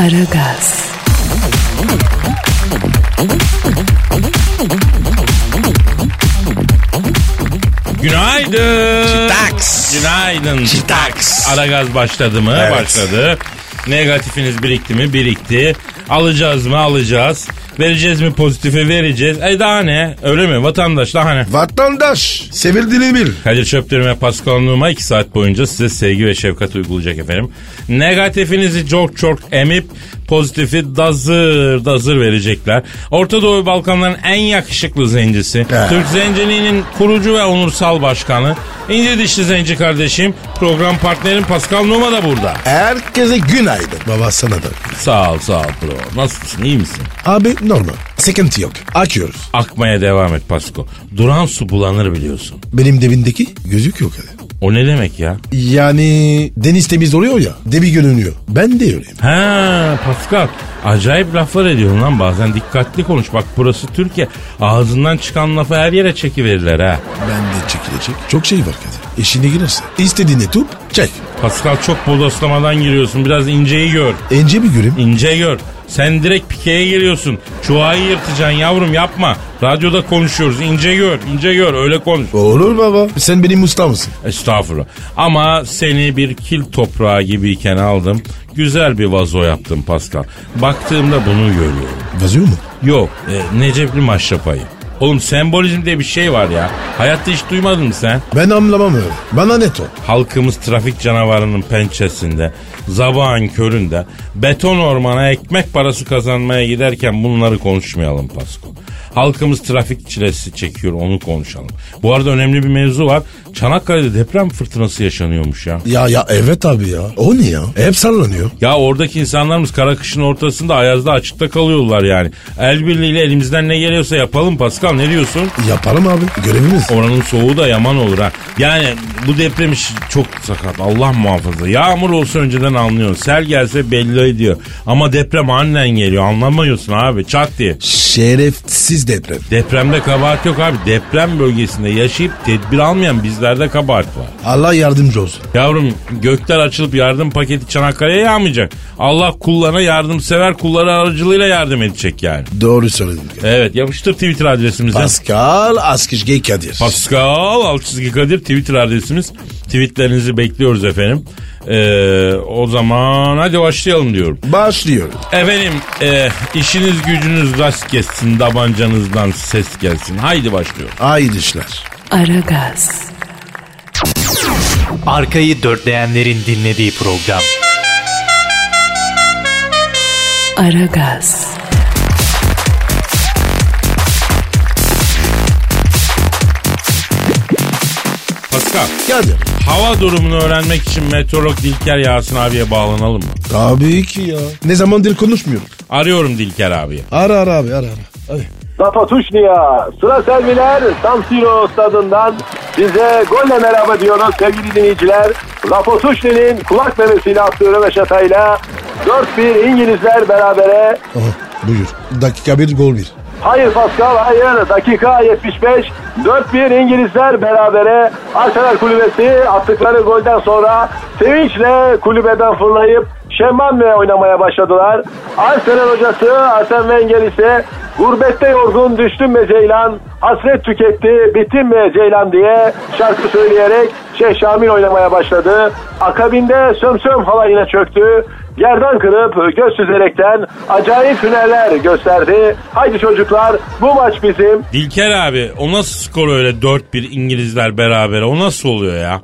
Aragaz, Günaydın. Çitaks. Günaydın. Çitaks. Aragaz başladı mı? Evet. Başladı. Negatifiniz birikti mi? Birikti. Alacağız mı? Alacağız. Vereceğiz mi pozitifi? Vereceğiz. E daha ne? Öyle mi? Vatandaş daha ne? Vatandaş. Sevildiğini bil. Kadir Çöptürüm ve Pascal Numa 2 saat boyunca size sevgi ve şefkat uygulayacak efendim. Negatifinizi çok çok emip pozitifi dazır dazır verecekler. Orta Doğu Balkanların en yakışıklı zencisi. Türk Zenciliğinin kurucu ve onursal başkanı. İnce dişli zenci kardeşim. Program partnerim Pascal Numa da burada. Herkese günaydın. Baba sana da. Sağ ol sağ ol bro. Nasılsın iyi misin? Abi normal. Sıkıntı yok. Açıyoruz. Akmaya devam et Pasko. Duran su bulanır biliyorsun. Benim debindeki gözük yok hadi. O ne demek ya? Yani deniz temiz oluyor ya. Debi görünüyor. Ben de öyleyim. Ha Pascal acayip laflar ediyorsun lan bazen dikkatli konuş. Bak burası Türkiye ağzından çıkan lafı her yere çekiverirler ha. Ben de çekilecek. Çok şey var Kadir. İşine girerse. İstediğini tut çek. Pascal çok bodoslamadan giriyorsun biraz inceyi gör. Ence bir göreyim. İnce gör. Sen direkt pikeye giriyorsun. Çuvayı yırtacaksın yavrum yapma. Radyoda konuşuyoruz ince gör ince gör öyle konuş. Olur baba. Sen benim usta mısın? Estağfurullah. Ama seni bir kil toprağı gibiyken aldım. Güzel bir vazo yaptım Pascal. Baktığımda bunu görüyorum. Vazıyor mu? Yok e, Necepli maşrapayı. Oğlum sembolizm diye bir şey var ya. Hayatta hiç duymadın mı sen? Ben anlamam öyle. Bana net o. Halkımız trafik canavarının pençesinde, zabağın köründe, beton ormana ekmek parası kazanmaya giderken bunları konuşmayalım Pasko. Halkımız trafik çilesi çekiyor onu konuşalım. Bu arada önemli bir mevzu var. Çanakkale'de deprem fırtınası yaşanıyormuş ya. Ya ya evet abi ya. O ne ya? Hep sallanıyor. Ya oradaki insanlarımız kara kışın ortasında ayazda açıkta kalıyorlar yani. El birliğiyle elimizden ne geliyorsa yapalım Pascal ne diyorsun? Yaparım abi. Görevimiz. Oranın soğuğu da yaman olur ha. Yani bu deprem işi çok sakat. Allah muhafaza. Yağmur olsa önceden anlıyorsun. Sel gelse belli ediyor. Ama deprem annen geliyor. Anlamıyorsun abi. Çat diye. Şerefsiz deprem. Depremde kabahat yok abi. Deprem bölgesinde yaşayıp tedbir almayan bizlerde kabahat var. Allah yardımcı olsun. Yavrum gökler açılıp yardım paketi Çanakkale'ye yağmayacak. Allah kullarına yardımsever kulları aracılığıyla yardım edecek yani. Doğru söyledin. Evet yapıştır Twitter adresimize. Pascal Askışge Kadir. Pascal alt çizgi Kadir Twitter adresimiz. Tweetlerinizi bekliyoruz efendim. Ee, o zaman hadi başlayalım diyorum. Başlıyoruz. Efendim e, işiniz gücünüz rast gelsin tabancanızdan ses gelsin. Haydi başlıyoruz. Haydi işler. Aragaz, Arkayı dörtleyenlerin dinlediği program. Aragaz, Pascal Kadir. hava durumunu öğrenmek için meteorolog Dilker Yasin abiye bağlanalım mı? Tabii ki ya. Ne zamandır konuşmuyorum. Arıyorum Dilker abiyi. Ara ara abi ara ara. Hadi. Zapatuşnia, sıra serviler San Siro stadından size golle merhaba diyoruz sevgili dinleyiciler. Zapatuşni'nin kulak memesiyle attığı röveşatayla 4-1 İngilizler berabere. Aha, buyur. Dakika bir gol bir. Hayır Pascal hayır dakika 75 4-1 İngilizler berabere Arsenal kulübesi attıkları golden sonra sevinçle kulübeden fırlayıp şemmanle oynamaya başladılar. Arsenal hocası Arsene Wenger ise gurbette yorgun düştüm be Ceylan hasret tüketti bittim be Ceylan diye şarkı söyleyerek Şeyh Şamil oynamaya başladı. Akabinde sömsöm halayına çöktü. Yerden kırıp göz süzerekten acayip hünerler gösterdi. Haydi çocuklar bu maç bizim. Dilker abi o nasıl skor öyle 4-1 İngilizler beraber o nasıl oluyor ya?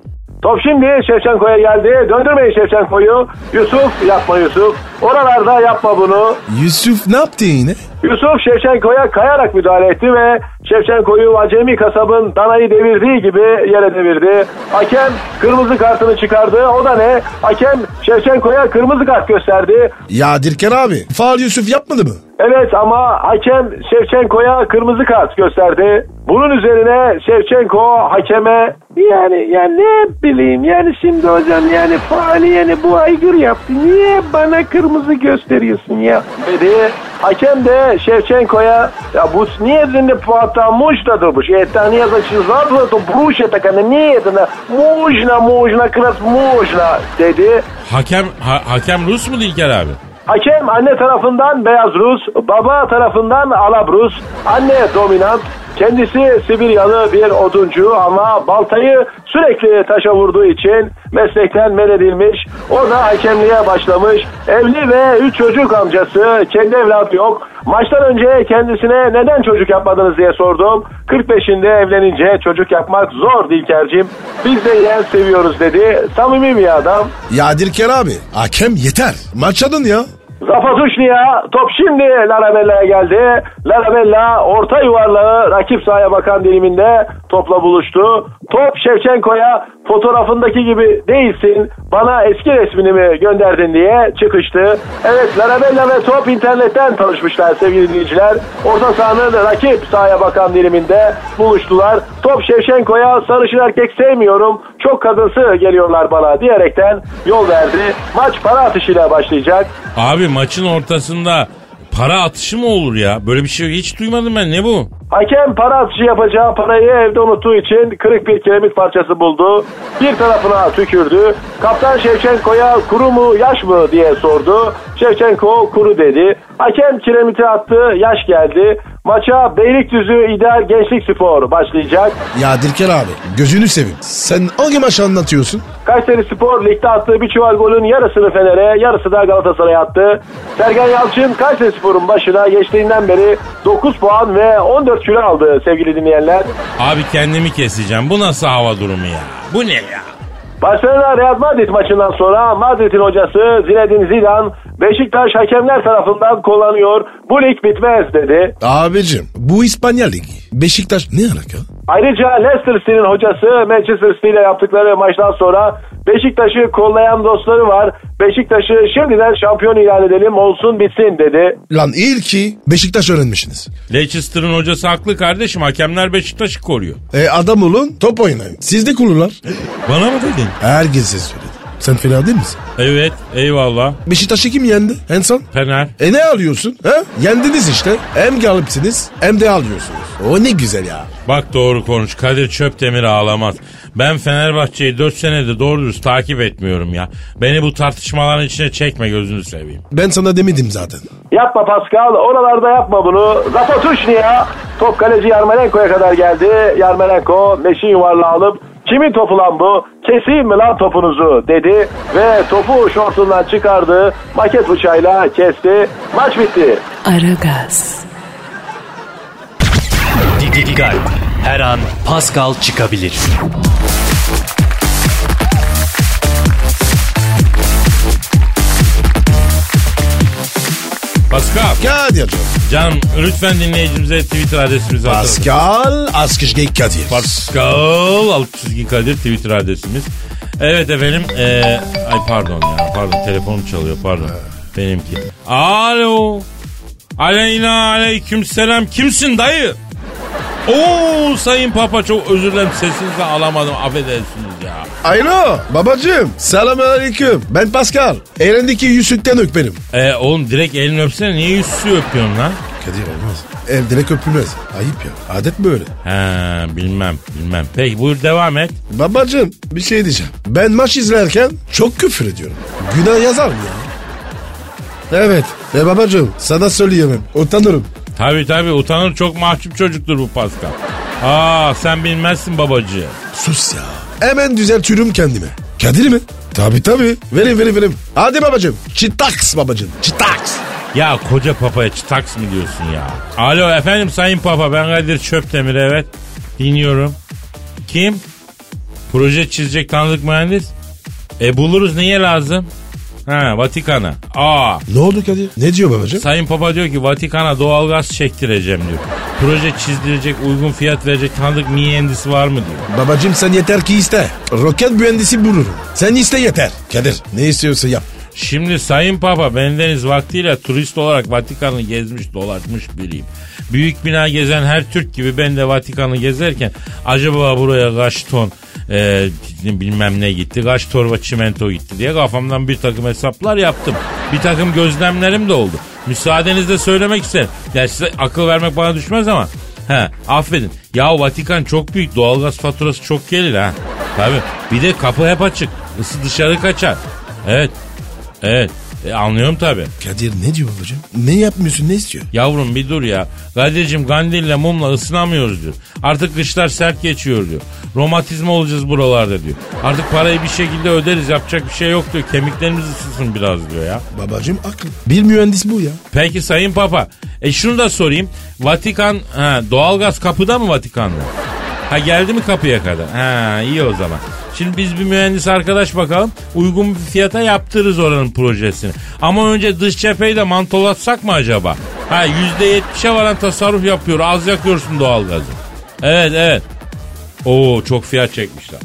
Top şimdi Şevçenko'ya geldi. Döndürmeyin Şevçenko'yu. Yusuf yapma Yusuf. Oralarda yapma bunu. Yusuf ne yaptı yine? Yusuf Şevçenko'ya kayarak müdahale etti ve Şevçenko'yu acemi kasabın danayı devirdiği gibi yere devirdi. Hakem kırmızı kartını çıkardı. O da ne? Hakem Şevçenko'ya kırmızı kart gösterdi. Ya Dirker abi. Faal Yusuf yapmadı mı? Evet ama hakem Şevçenko'ya kırmızı kart gösterdi. Bunun üzerine Şevçenko hakeme Yani ya ne bileyim yani şimdi hocam yani faali yani bu aygır yaptı. Niye bana kırmızı gösteriyorsun ya? dedi. Hakem de Şevçenko'ya ya bu niyetinde muşta durmuş. E ta nije zaçizatla to bruše taka ne niyetine mujna mujna kras mujna dedi. Hakem ha, hakem Rus mu İlker abi? Hakem anne tarafından beyaz Rus, baba tarafından Arap Rus, anne dominant, kendisi Sibiryalı bir oduncu ama baltayı sürekli taşa vurduğu için meslekten men edilmiş. O da hakemliğe başlamış. Evli ve üç çocuk amcası, kendi evlatı yok. Maçtan önce kendisine neden çocuk yapmadınız diye sordum. 45'inde evlenince çocuk yapmak zor Dilker'cim. Biz de yeğen seviyoruz dedi. Samimi bir adam. Ya Dirker abi. Hakem yeter. Maç adın ya. Zapatuşni'ye top şimdi Larabella'ya geldi. Larabella orta yuvarlağı rakip sahaya bakan diliminde topla buluştu. Top Şevçenko'ya fotoğrafındaki gibi değilsin bana eski resmini mi gönderdin diye çıkıştı. Evet Larabella ve top internetten tanışmışlar sevgili dinleyiciler. Orta sahanın rakip sahaya bakan diliminde buluştular. Top Şevçenko'ya sarışın erkek sevmiyorum çok kadınsı geliyorlar bana diyerekten yol verdi. Maç para atışıyla başlayacak. Abi maçın ortasında para atışı mı olur ya? Böyle bir şey hiç duymadım ben. Ne bu? Hakem para atışı yapacağı parayı evde unuttuğu için kırık bir kiremit parçası buldu. Bir tarafına tükürdü. Kaptan Şevçenko'ya kuru mu yaş mı diye sordu. Şevçenko kuru dedi. Hakem kiremiti attı yaş geldi. Maça Beylikdüzü İdeal Gençlik Spor başlayacak. Ya Dirker abi. Gözünü seveyim. Sen hangi maçı anlatıyorsun? Kayseri Spor ligde attığı bir çuval golün yarısını Fener'e, yarısı da Galatasaray'a attı. Sergen Yalçın Kayseri Spor'un başına geçtiğinden beri 9 puan ve 14 kilo aldı sevgili dinleyenler. Abi kendimi keseceğim. Bu nasıl hava durumu ya? Bu ne ya? Barcelona Real Madrid maçından sonra Madrid'in hocası Zinedine Zidane Beşiktaş hakemler tarafından kullanıyor. Bu lig bitmez dedi. Abicim bu İspanya Ligi. Beşiktaş ne alaka? Ayrıca Leicester City'nin hocası Manchester City ile yaptıkları maçtan sonra Beşiktaş'ı kollayan dostları var. Beşiktaş'ı şimdiden şampiyon ilan edelim olsun bitsin dedi. Lan iyi ki Beşiktaş öğrenmişsiniz. Leicester'ın hocası haklı kardeşim. Hakemler Beşiktaş'ı koruyor. E adam olun top oynayın. Siz de kururlar. Bana mı dedin? Herkese söyledim. Sen fena değil misin? Evet eyvallah. Beşiktaş'ı kim yendi en son? Fener. E ne alıyorsun? He? Yendiniz işte. Hem galipsiniz hem de alıyorsunuz. O ne güzel ya. Bak doğru konuş. Kadir Çöptemir ağlamaz. Ben Fenerbahçe'yi 4 senedir doğru dürüst takip etmiyorum ya. Beni bu tartışmaların içine çekme gözünü seveyim. Ben sana demedim zaten. Yapma Pascal oralarda yapma bunu. Zapatuşni'ye top kaleci Yarmolenko'ya kadar geldi. Yarmolenko meşin yuvarlağı alıp kimin topu lan bu? Keseyim mi lan topunuzu dedi ve topu şortundan çıkardı. Maket bıçağıyla kesti. Maç bitti. Aragaz, Dikkat. Her an Pascal çıkabilir. Pascal. Kadir. Canım lütfen dinleyicimize Twitter adresimizi hatırlatın. Pascal Askışge Kadir. Pascal çizgi Kadir Twitter adresimiz. Evet efendim. eee, ay pardon ya pardon telefonum çalıyor pardon. Benimki. Alo. Aleyna aleyküm selam. Kimsin dayı? Oo sayın papa çok özür dilerim sesinizi alamadım affedersiniz ya. Alo babacığım. Selamünaleyküm. Ben Pascal. Elindeki yüzükten öp benim. E, oğlum direkt elini öpsene niye yüzsüzü öpüyorsun lan? Kadir olmaz. El direkt öpülmez. Ayıp ya. Adet böyle. He bilmem bilmem. Peki buyur devam et. Babacığım bir şey diyeceğim. Ben maç izlerken çok küfür ediyorum. Günah yazar mı ya? Evet. E babacığım sana söyleyemem. Utanırım. Tabi tabi utanır çok mahcup çocuktur bu Pascal. Aa sen bilmezsin babacı. Sus ya. Hemen düzeltiyorum kendimi. Kadir mi? Tabi tabi. Verin verin verin. Hadi babacığım. Çitaks babacığım. Çitaks. Ya koca papaya çıtaks mı diyorsun ya? Alo efendim sayın papa ben Kadir Çöptemir evet. Dinliyorum. Kim? Proje çizecek tanıdık mühendis. E buluruz niye lazım? Ha Vatikan'a. Aa. Ne oldu Kadir? Ne diyor babacığım? Sayın Papa diyor ki Vatikan'a doğalgaz çektireceğim diyor. Proje çizdirecek, uygun fiyat verecek tanıdık mühendisi var mı diyor. Babacığım sen yeter ki iste. Roket mühendisi bulurum. Sen iste yeter. Kadir ne istiyorsa yap. Şimdi Sayın Papa bendeniz vaktiyle turist olarak Vatikan'ı gezmiş dolaşmış biriyim. Büyük bina gezen her Türk gibi ben de Vatikan'ı gezerken acaba buraya kaç ton e, bilmem ne gitti, kaç torba çimento gitti diye kafamdan bir takım hesaplar yaptım. Bir takım gözlemlerim de oldu. Müsaadenizle söylemek isterim. Ya size akıl vermek bana düşmez ama. He affedin. Ya Vatikan çok büyük doğalgaz faturası çok gelir ha. Tabii. Bir de kapı hep açık. Isı dışarı kaçar. Evet. Evet. E, anlıyorum tabii. Kadir ne diyor babacığım? Ne yapmıyorsun ne istiyor? Yavrum bir dur ya. Kadir'cim kandille mumla ısınamıyoruz diyor. Artık kışlar sert geçiyor diyor. Romatizma olacağız buralarda diyor. Artık parayı bir şekilde öderiz yapacak bir şey yok diyor. Kemiklerimiz ısınsın biraz diyor ya. Babacığım akıl. Bir mühendis bu ya. Peki Sayın Papa. E şunu da sorayım. Vatikan, ha, doğalgaz kapıda mı Vatikan'da? Ha geldi mi kapıya kadar? Ha iyi o zaman. Şimdi biz bir mühendis arkadaş bakalım. Uygun bir fiyata yaptırırız oranın projesini. Ama önce dış cepheyi de mantolatsak mı acaba? Ha %70'e varan tasarruf yapıyor. Az yakıyorsun doğalgazı. Evet evet. Oo çok fiyat çekmişler.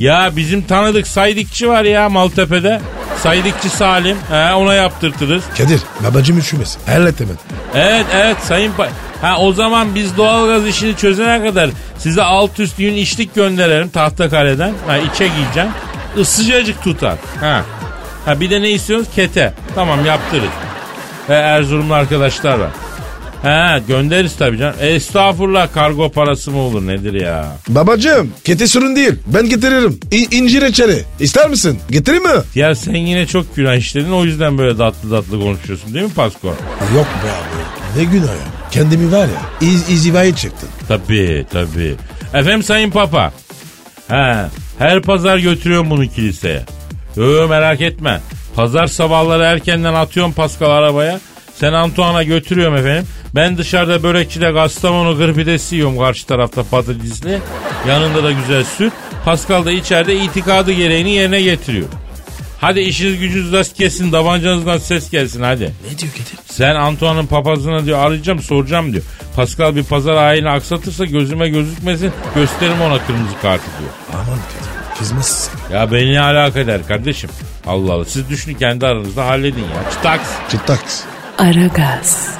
Ya bizim tanıdık Saydikçi var ya Maltepe'de. Saydikçi Salim. He, ona yaptırtırız. Kadir babacığım üşümesin. Hallet hemen. Evet evet sayın pa- Ha o zaman biz doğalgaz işini çözene kadar size alt üst yün içlik gönderelim Tahtakale'den. Ha içe giyeceğim. Isıcacık tutar. Ha. Ha bir de ne istiyorsunuz? Kete. Tamam yaptırırız. Ve Erzurumlu arkadaşlar var. Ha göndeririz tabii canım. Estağfurullah kargo parası mı olur nedir ya? Babacığım kete sorun değil. Ben getiririm. İ- incir reçeli. İster misin? Getireyim mi? Ya sen yine çok günah işledin o yüzden böyle tatlı tatlı konuşuyorsun değil mi Pasko? Yok be abi. Ne günah ya. Kendimi var ya. İz, izivaya çıktın. Tabii tabii. Efendim Sayın Papa. He, her pazar götürüyorum bunu kiliseye. Yo merak etme. Pazar sabahları erkenden atıyorum Pascal arabaya. Sen Antoine'a götürüyorum efendim. Ben dışarıda börekçide Kastamonu gırpidesi yiyorum karşı tarafta patatesli. Yanında da güzel süt. Pascal da içeride itikadı gereğini yerine getiriyor. Hadi işiniz gücünüz rast kesin davancanızdan ses gelsin hadi. Ne diyor Kadir? Sen Antoine'ın papazına diyor arayacağım soracağım diyor. Pascal bir pazar ayini aksatırsa gözüme gözükmesin gösteririm ona kırmızı kartı diyor. Aman Kadir. Kızmasın. Ya beni ne alaka eder kardeşim? Allah Allah siz düşünün kendi aranızda halledin ya. Çıtaks. Çıtaks. Aragaz,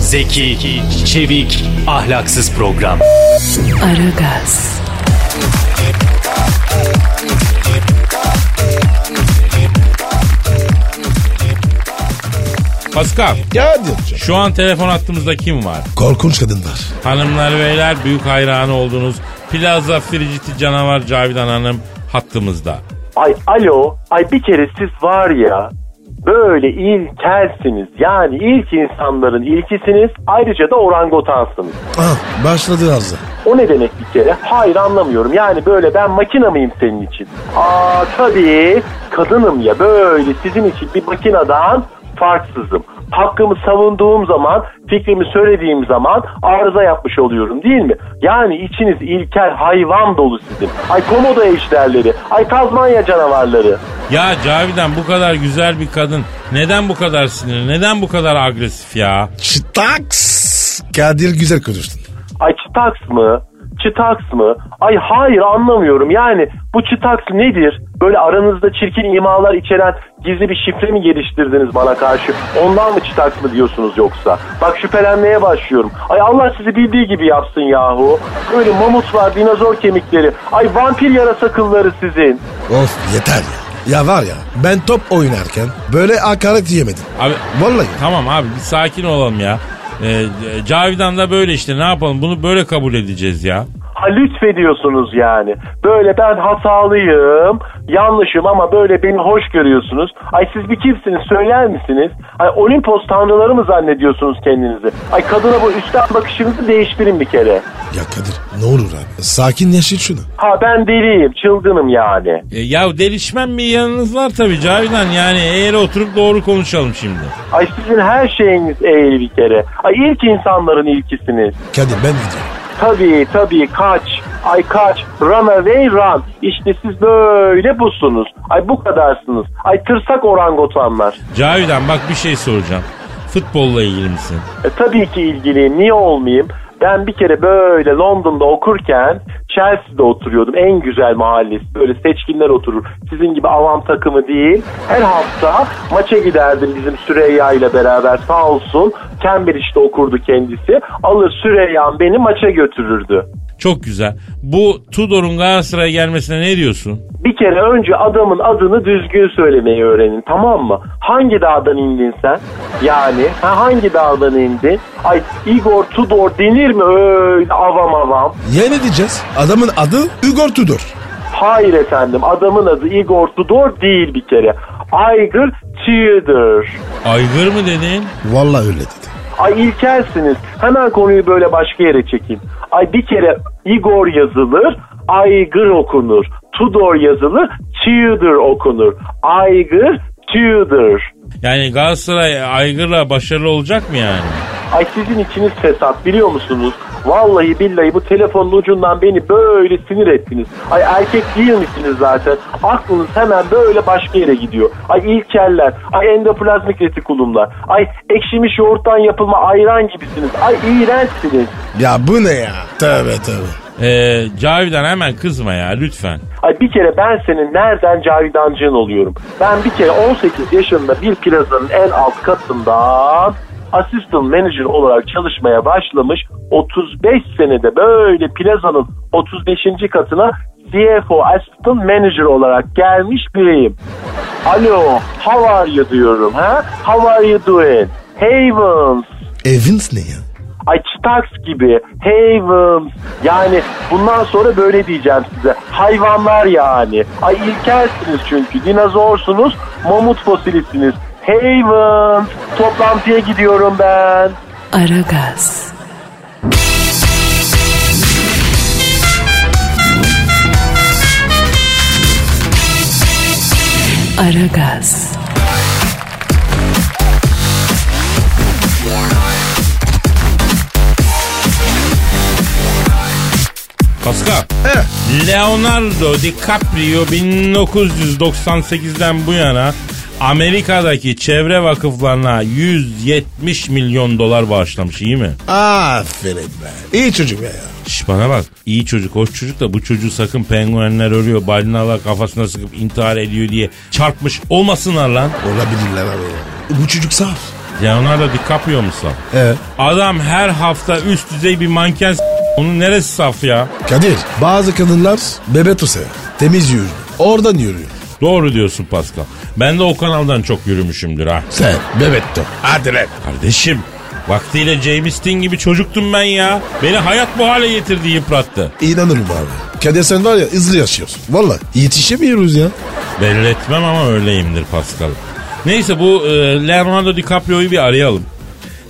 Zeki, çevik, ahlaksız program. Aragaz, Pascal Kadir. şu an telefon hattımızda kim var? Korkunç kadın var. Hanımlar beyler büyük hayranı olduğunuz Plaza Frigiti Canavar Cavidan Hanım hattımızda. Ay alo, ay bir kere siz var ya böyle ilkelsiniz. Yani ilk insanların ilkisiniz. Ayrıca da orangotansınız. Ah başladı Arzu. O ne demek bir kere? Hayır anlamıyorum. Yani böyle ben makina mıyım senin için? Aa tabii kadınım ya böyle sizin için bir makinadan farksızım. Hakkımı savunduğum zaman, fikrimi söylediğim zaman arıza yapmış oluyorum değil mi? Yani içiniz ilkel hayvan dolu sizin. Ay komodo ejderleri, ay Tazmanya canavarları. Ya Cavidan bu kadar güzel bir kadın neden bu kadar sinirli neden bu kadar agresif ya? Çıtaks. Kadir güzel konuştun. Ay çıtaks mı? Çıtaks mı? Ay hayır anlamıyorum. Yani bu çıtaks nedir? Böyle aranızda çirkin imalar içeren gizli bir şifre mi geliştirdiniz bana karşı? Ondan mı çıtaks mı diyorsunuz yoksa? Bak şüphelenmeye başlıyorum. Ay Allah sizi bildiği gibi yapsın yahu. Böyle mamutlar, dinozor kemikleri. Ay vampir yarasa kılları sizin. Of yeter ya. Ya var ya ben top oynarken böyle hakaret yemedim. Abi Vallahi. tamam abi bir sakin olalım ya. Ee, Cavidan da böyle işte ne yapalım bunu böyle kabul edeceğiz ya. Ha lütfediyorsunuz yani. Böyle ben hatalıyım, yanlışım ama böyle beni hoş görüyorsunuz. Ay siz bir kimsiniz söyler misiniz? Ay Olimpos tanrıları mı zannediyorsunuz kendinizi? Ay kadına bu üstten bakışınızı değiştirin bir kere. Ya Kadir ne olur abi sakinleştir şunu. Ha ben deliyim, çılgınım yani. E, ya delişmen bir yanınız var tabii Cavidan yani eğer oturup doğru konuşalım şimdi. Ay sizin her şeyiniz eğri bir kere. Ay ilk insanların ilkisiniz. Kadir ben gidiyorum. Tabii tabii kaç. Ay kaç. Run away run. İşte siz böyle busunuz. Ay bu kadarsınız. Ay tırsak orangotanlar. Cavidan bak bir şey soracağım. Futbolla ilgili misin? E, tabii ki ilgiliyim. Niye olmayayım? Ben bir kere böyle London'da okurken Chelsea'de oturuyordum. En güzel mahallesi. Böyle seçkinler oturur. Sizin gibi avam takımı değil. Her hafta maça giderdim bizim Süreyya ile beraber sağ olsun. Cambridge'de okurdu kendisi. Alır Süreyya'm beni maça götürürdü. Çok güzel. Bu Tudor'un Galatasaray'a gelmesine ne diyorsun? Bir kere önce adamın adını düzgün söylemeyi öğrenin tamam mı? Hangi dağdan indin sen? Yani ha, hangi dağdan indin? Ay Igor Tudor denir mi öyle avam avam? Ya ne diyeceğiz? Adamın adı Igor Tudor. Hayır efendim adamın adı Igor Tudor değil bir kere. Aygır Tudor. Aygır mı dedin? Vallahi öyle dedi. Ay ilkelsiniz. Hemen konuyu böyle başka yere çekeyim. Ay bir kere Igor yazılır, Aygır okunur. Tudor yazılır, Tudor okunur. Aygır, Tudor. Yani Galatasaray Aygır'la başarılı olacak mı yani? Ay sizin içiniz fesat biliyor musunuz? Vallahi billahi bu telefonun ucundan beni böyle sinir ettiniz. Ay erkek değil misiniz zaten? Aklınız hemen böyle başka yere gidiyor. Ay ilkeller, ay endoplazmik retikulumlar, ay ekşimiş yoğurttan yapılma ayran gibisiniz. Ay iğrençsiniz. Ya bu ne ya? Tövbe tövbe. Ee, Cavidan hemen kızma ya lütfen. Ay bir kere ben senin nereden cavidancığın oluyorum. Ben bir kere 18 yaşında bir plazanın en alt katından asistan manager olarak çalışmaya başlamış. 35 senede böyle plazanın 35. katına CFO assistant manager olarak gelmiş biriyim. Alo, how are you diyorum ha? How are you doing? Havens. Evans ne ya? Ay Starks gibi Havens yani bundan sonra böyle diyeceğim size hayvanlar yani ay ilkelsiniz çünkü dinozorsunuz mamut fosilisiniz Havens toplantıya gidiyorum ben Aragaz, Aragaz, Pascal. He. Leonardo DiCaprio 1998'den bu yana Amerika'daki çevre vakıflarına 170 milyon dolar bağışlamış iyi mi? Aferin be. İyi çocuk be ya. Şş bana bak iyi çocuk hoş çocuk da bu çocuğu sakın penguenler ölüyor balinalar kafasına sıkıp intihar ediyor diye çarpmış olmasınlar lan. Olabilirler abi ya. Bu çocuk saf. Leonardo DiCaprio musun? He. Adam her hafta üst düzey bir manken onun neresi saf ya? Kadir bazı kadınlar bebeto sever. Temiz yürür. Oradan yürüyor. Doğru diyorsun Pascal. Ben de o kanaldan çok yürümüşümdür ha. Sen bebetto. Hadi lan. Kardeşim vaktiyle James Dean gibi çocuktum ben ya. Beni hayat bu hale getirdi yıprattı. İnanırım abi. Kadir sen var ya hızlı yaşıyorsun. Valla yetişemiyoruz ya. Belli etmem ama öyleyimdir Pascal. Neyse bu e, Leonardo DiCaprio'yu bir arayalım.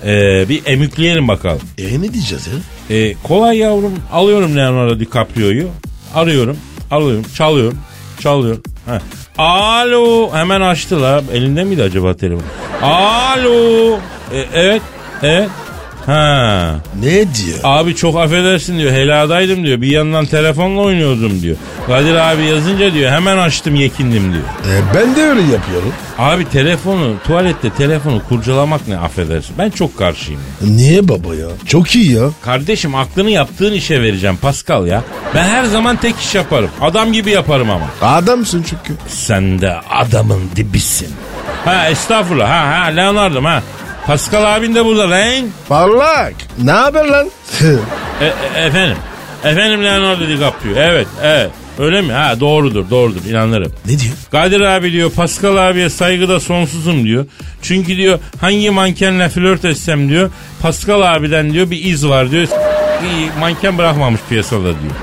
E, bir emükleyelim bakalım. E ne diyeceğiz ya? E, kolay yavrum alıyorum Leonardo DiCaprio'yu. Arıyorum, alıyorum, çalıyorum, çalıyorum. Heh. Alo hemen açtı la. Elinde miydi acaba telefon? Alo. E, evet, evet. Ha. Ne diyor? Abi çok affedersin diyor. Heladaydım diyor. Bir yandan telefonla oynuyordum diyor. Kadir abi yazınca diyor hemen açtım yekindim diyor. E, ben de öyle yapıyorum. Abi telefonu tuvalette telefonu kurcalamak ne affedersin. Ben çok karşıyım. Niye baba ya? Çok iyi ya. Kardeşim aklını yaptığın işe vereceğim Pascal ya. Ben her zaman tek iş yaparım. Adam gibi yaparım ama. Adamsın çünkü. Sen de adamın dibisin. Ha estağfurullah ha ha Leonardo ha. Pascal abin de burada lan. Parlak. Ne haber lan? E, e, efendim. Efendim Leonardo DiCaprio. Evet evet. Öyle mi? Ha doğrudur doğrudur inanırım. ne diyor? Kadir abi diyor Pascal abiye saygıda sonsuzum diyor. Çünkü diyor hangi mankenle flört etsem diyor Pascal abiden diyor bir iz var diyor. Bir manken bırakmamış piyasada diyor.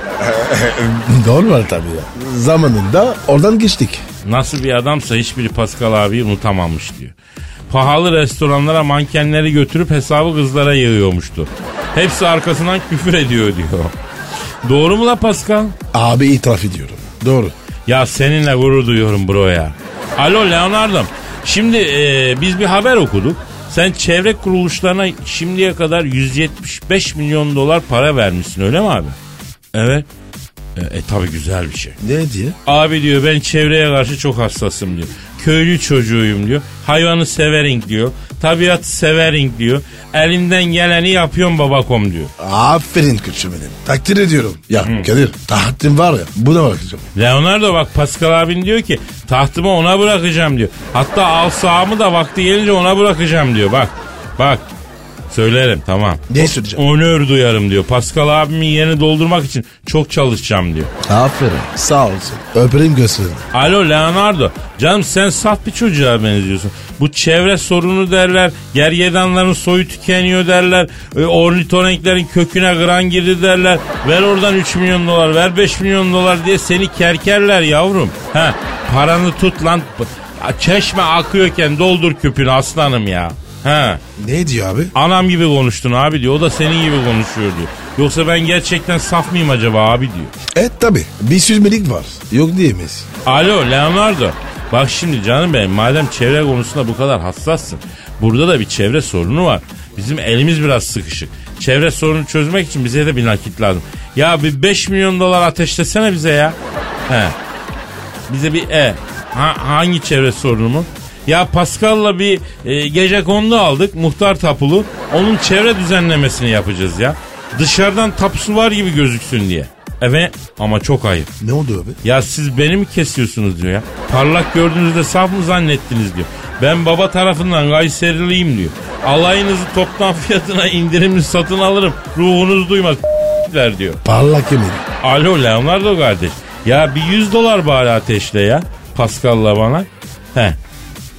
Doğru var tabii ya. Zamanında oradan geçtik. Nasıl bir adamsa hiçbiri Pascal abiyi unutamamış diyor. Pahalı restoranlara mankenleri götürüp hesabı kızlara yığıyormuştu. Hepsi arkasından küfür ediyor diyor. Doğru mu la Pascal? Abi itiraf ediyorum. Doğru. Ya seninle gurur duyuyorum bro ya. Alo Leonardo'm. Şimdi e, biz bir haber okuduk. Sen çevre kuruluşlarına şimdiye kadar 175 milyon dolar para vermişsin öyle mi abi? Evet. E, e tabi güzel bir şey. Ne diye? Abi diyor ben çevreye karşı çok hassasım diyor. Köylü çocuğuyum diyor. Hayvanı severim diyor. Tabiatı severim diyor. Elimden geleni yapıyorum babakom diyor. Aferin küçüğüm benim. Takdir ediyorum. Ya Kadir tahattım var ya buna bakacağım. Leonardo bak Pascal abin diyor ki tahtımı ona bırakacağım diyor. Hatta al sahamı da vakti gelince ona bırakacağım diyor. Bak bak söylerim tamam. Ne söyleyeceğim? Onur duyarım diyor. Pascal abimin yerini doldurmak için çok çalışacağım diyor. Aferin. Sağ olsun. Öperim göğsünü. Alo Leonardo. Canım sen saf bir çocuğa benziyorsun. Bu çevre sorunu derler. Gergedanların soyu tükeniyor derler. E, ornitorenklerin köküne gran girdi derler. Ver oradan 3 milyon dolar ver 5 milyon dolar diye seni kerkerler yavrum. Ha, paranı tut lan. Çeşme akıyorken doldur küpünü aslanım ya. Ha. Ne diyor abi? Anam gibi konuştun abi diyor. O da senin gibi konuşuyor diyor. Yoksa ben gerçekten saf mıyım acaba abi diyor. Evet tabi. Bir süzmelik var. Yok diyemeyiz. Alo Leonardo. Bak şimdi canım benim madem çevre konusunda bu kadar hassassın. Burada da bir çevre sorunu var. Bizim elimiz biraz sıkışık. Çevre sorunu çözmek için bize de bir nakit lazım. Ya bir 5 milyon dolar ateşlesene bize ya. He. Bize bir e. Ha, hangi çevre sorunu mu? Ya Pascal'la bir e, gece kondu aldık muhtar tapulu. Onun çevre düzenlemesini yapacağız ya. Dışarıdan tapusu var gibi gözüksün diye. Evet ama çok ayıp. Ne oldu abi? Ya siz beni mi kesiyorsunuz diyor ya. Parlak gördüğünüzde saf mı zannettiniz diyor. Ben baba tarafından Kayseriliyim diyor. Alayınızı toptan fiyatına indirimli satın alırım. Ruhunuz duymaz der diyor. Parlak yemin. Alo Leonardo kardeş. Ya bir 100 dolar bari ateşle ya. Pascal'la bana. He.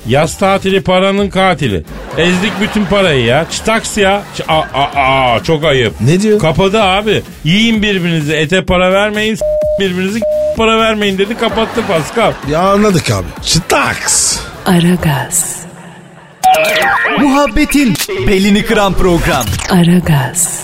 Yaz tatili paranın katili. Ezdik bütün parayı ya. Çıtaks ya. Ç- aa, aa, aa, çok ayıp. Ne diyor? Kapadı abi. Yiyin birbirinizi. Ete para vermeyin. s- birbirinizi para vermeyin dedi. Kapattı Pascal. Ya anladık abi. Çıtaks. Aragaz, Muhabbetin belini kıran program. Aragaz,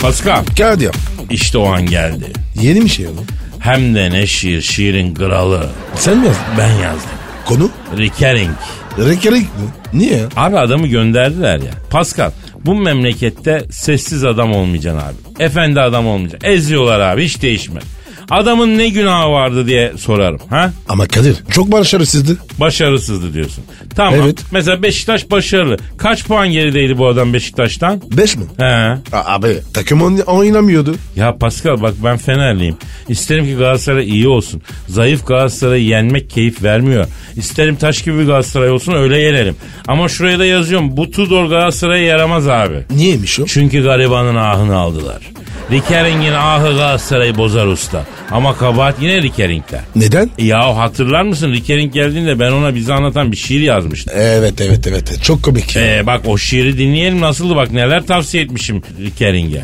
Pascal. Kağıt yap. İşte o an geldi. Yeni bir şey oğlum. Hem de ne şiir. Şiirin kralı. Sen mi yazdın? Ben yazdım. Konu? Recurring. Rekerik mi? Niye? Abi adamı gönderdiler ya. Pascal bu memlekette sessiz adam olmayacaksın abi. Efendi adam olmayacaksın. Eziyorlar abi hiç değişme. Adamın ne günahı vardı diye sorarım. Ha? Ama Kadir çok başarısızdı. Başarısızdı diyorsun. Tamam. Evet. Mesela Beşiktaş başarılı. Kaç puan gerideydi bu adam Beşiktaş'tan? Beş mi? He. A- abi takım oyn- oynamıyordu. Ya Pascal bak ben Fenerliyim. İsterim ki Galatasaray iyi olsun. Zayıf Galatasaray'ı yenmek keyif vermiyor. İsterim taş gibi bir Galatasaray olsun öyle yenelim. Ama şuraya da yazıyorum. Bu Tudor Galatasaray'a yaramaz abi. Niyeymiş o? Çünkü garibanın ahını aldılar. Rikering'in ahı Galatasaray'ı bozar usta. Ama kabahat yine Rikering'de. Neden? Ya hatırlar mısın Rikering geldiğinde ben ona bize anlatan bir şiir yazmıştım. Evet evet evet. Çok komik. ya. Ee, bak o şiiri dinleyelim nasıldı bak neler tavsiye etmişim Rikering'e.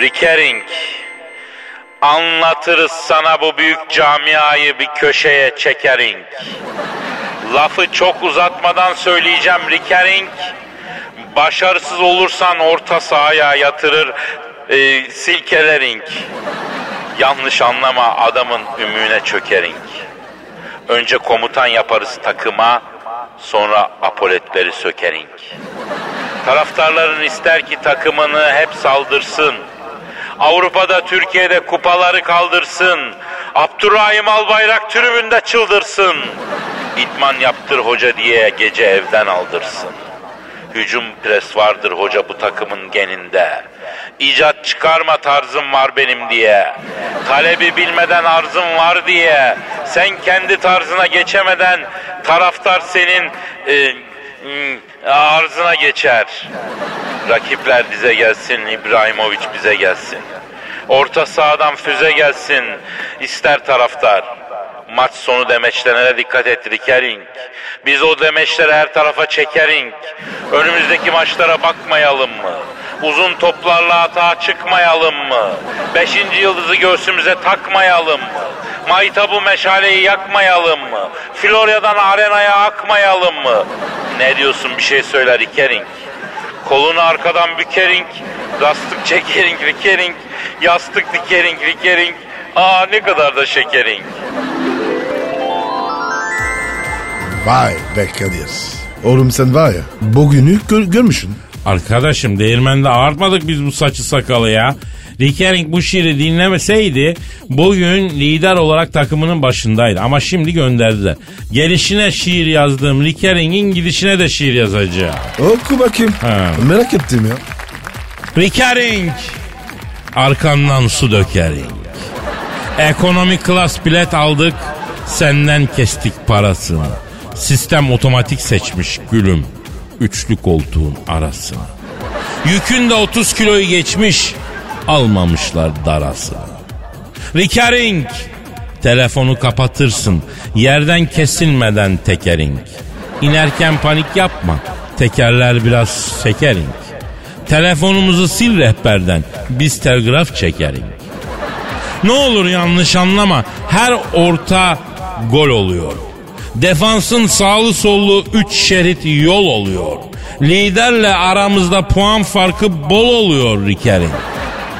Rikering Anlatırız sana bu büyük camiayı bir köşeye çekering. Lafı çok uzatmadan söyleyeceğim Rikering. Başarısız olursan orta sahaya yatırır e, silkelering. Yanlış anlama adamın ümüğüne çökering. Önce komutan yaparız takıma, sonra apoletleri sökering. Taraftarların ister ki takımını hep saldırsın. Avrupa'da Türkiye'de kupaları kaldırsın. Abdurrahim Albayrak tribünde çıldırsın. İtman yaptır hoca diye gece evden aldırsın. Hücum pres vardır hoca bu takımın geninde. İcat çıkarma tarzım var benim diye. Talebi bilmeden arzım var diye. Sen kendi tarzına geçemeden taraftar senin e, mm, arzına geçer. Rakipler dize gelsin, İbrahimovic bize gelsin. Orta sahadan füze gelsin, ister taraftar. Maç sonu demeçlerine dikkat et Rikering. Biz o demeçleri her tarafa çekering. Önümüzdeki maçlara bakmayalım mı? Uzun toplarla hata çıkmayalım mı? Beşinci yıldızı göğsümüze takmayalım mı? Maytabı meşaleyi yakmayalım mı? Florya'dan arenaya akmayalım mı? Ne diyorsun bir şey söyle Rikering. Kolunu arkadan bükering, rastlık çekering, rikering. Yastık dikering rikering. Aa ne kadar da şekering. Vay be Kadir. Oğlum sen var ya bugünü gör, görmüşsün. Arkadaşım değirmende ağartmadık biz bu saçı sakalı ya. Rickering bu şiiri dinlemeseydi bugün lider olarak takımının başındaydı. Ama şimdi gönderdiler. Gelişine şiir yazdığım Rickering'in gidişine de şiir yazacağım. Oku bakayım. Ha. Merak ettim ya. Rickering arkandan su dökering. Ekonomi klas bilet aldık senden kestik parasını. Sistem otomatik seçmiş gülüm üçlü koltuğun arasını. Yükün de 30 kiloyu geçmiş almamışlar darası. Rickering telefonu kapatırsın yerden kesilmeden tekering. İnerken panik yapma tekerler biraz sekering. Telefonumuzu sil rehberden biz telgraf çekering. Ne olur yanlış anlama her orta gol oluyor. Defansın sağlı sollu 3 şerit yol oluyor. Liderle aramızda puan farkı bol oluyor Riker'in.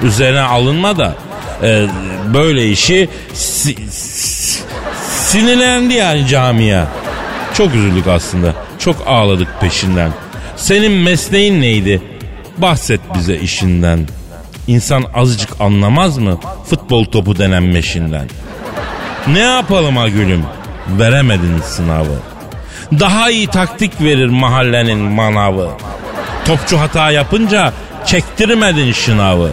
Üzerine alınma da e, böyle işi si- si- sinirlendi yani camia. Çok üzüldük aslında. Çok ağladık peşinden. Senin mesleğin neydi? Bahset bize işinden. İnsan azıcık anlamaz mı futbol topu denen meşinden? Ne yapalım ha gülüm? Veremedin sınavı. Daha iyi taktik verir mahallenin manavı. Topçu hata yapınca çektirmedin şınavı.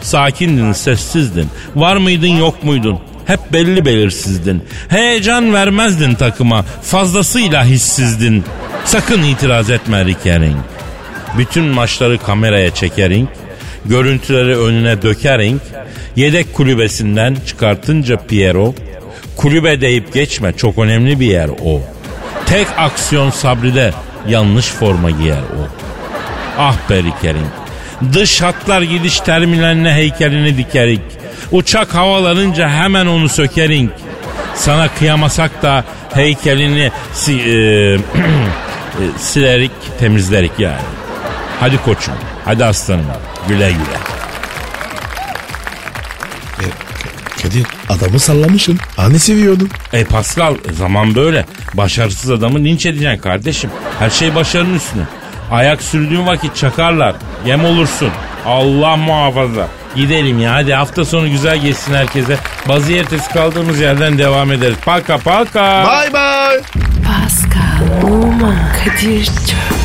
Sakindin, sessizdin. Var mıydın, yok muydun? Hep belli belirsizdin. Heyecan vermezdin takıma. Fazlasıyla hissizdin. Sakın itiraz etme Rikering. Bütün maçları kameraya çekering. Görüntüleri önüne dökering. Yedek kulübesinden çıkartınca Piero. Kulübe deyip geçme çok önemli bir yer o. Tek aksiyon sabride yanlış forma giyer o. Ah be Rikering. Dış hatlar gidiş terminaline heykelini dikerik. Uçak havalanınca hemen onu sökerik. Sana kıyamasak da heykelini si, e, e, silerik temizlerik yani. Hadi koçum, hadi aslanım. Güle güle. Kadir adamı sallamışsın. Hani seviyordun? E Pascal zaman böyle. Başarısız adamı linç edeceksin kardeşim. Her şey başarının üstüne. Ayak sürdüğün vakit çakarlar. Yem olursun. Allah muhafaza. Gidelim ya hadi hafta sonu güzel geçsin herkese. Bazı ertesi kaldığımız yerden devam ederiz. Paka paka. Bye bye. Pascal, Oman, Kadir çok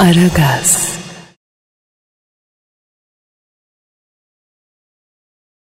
Aragaz.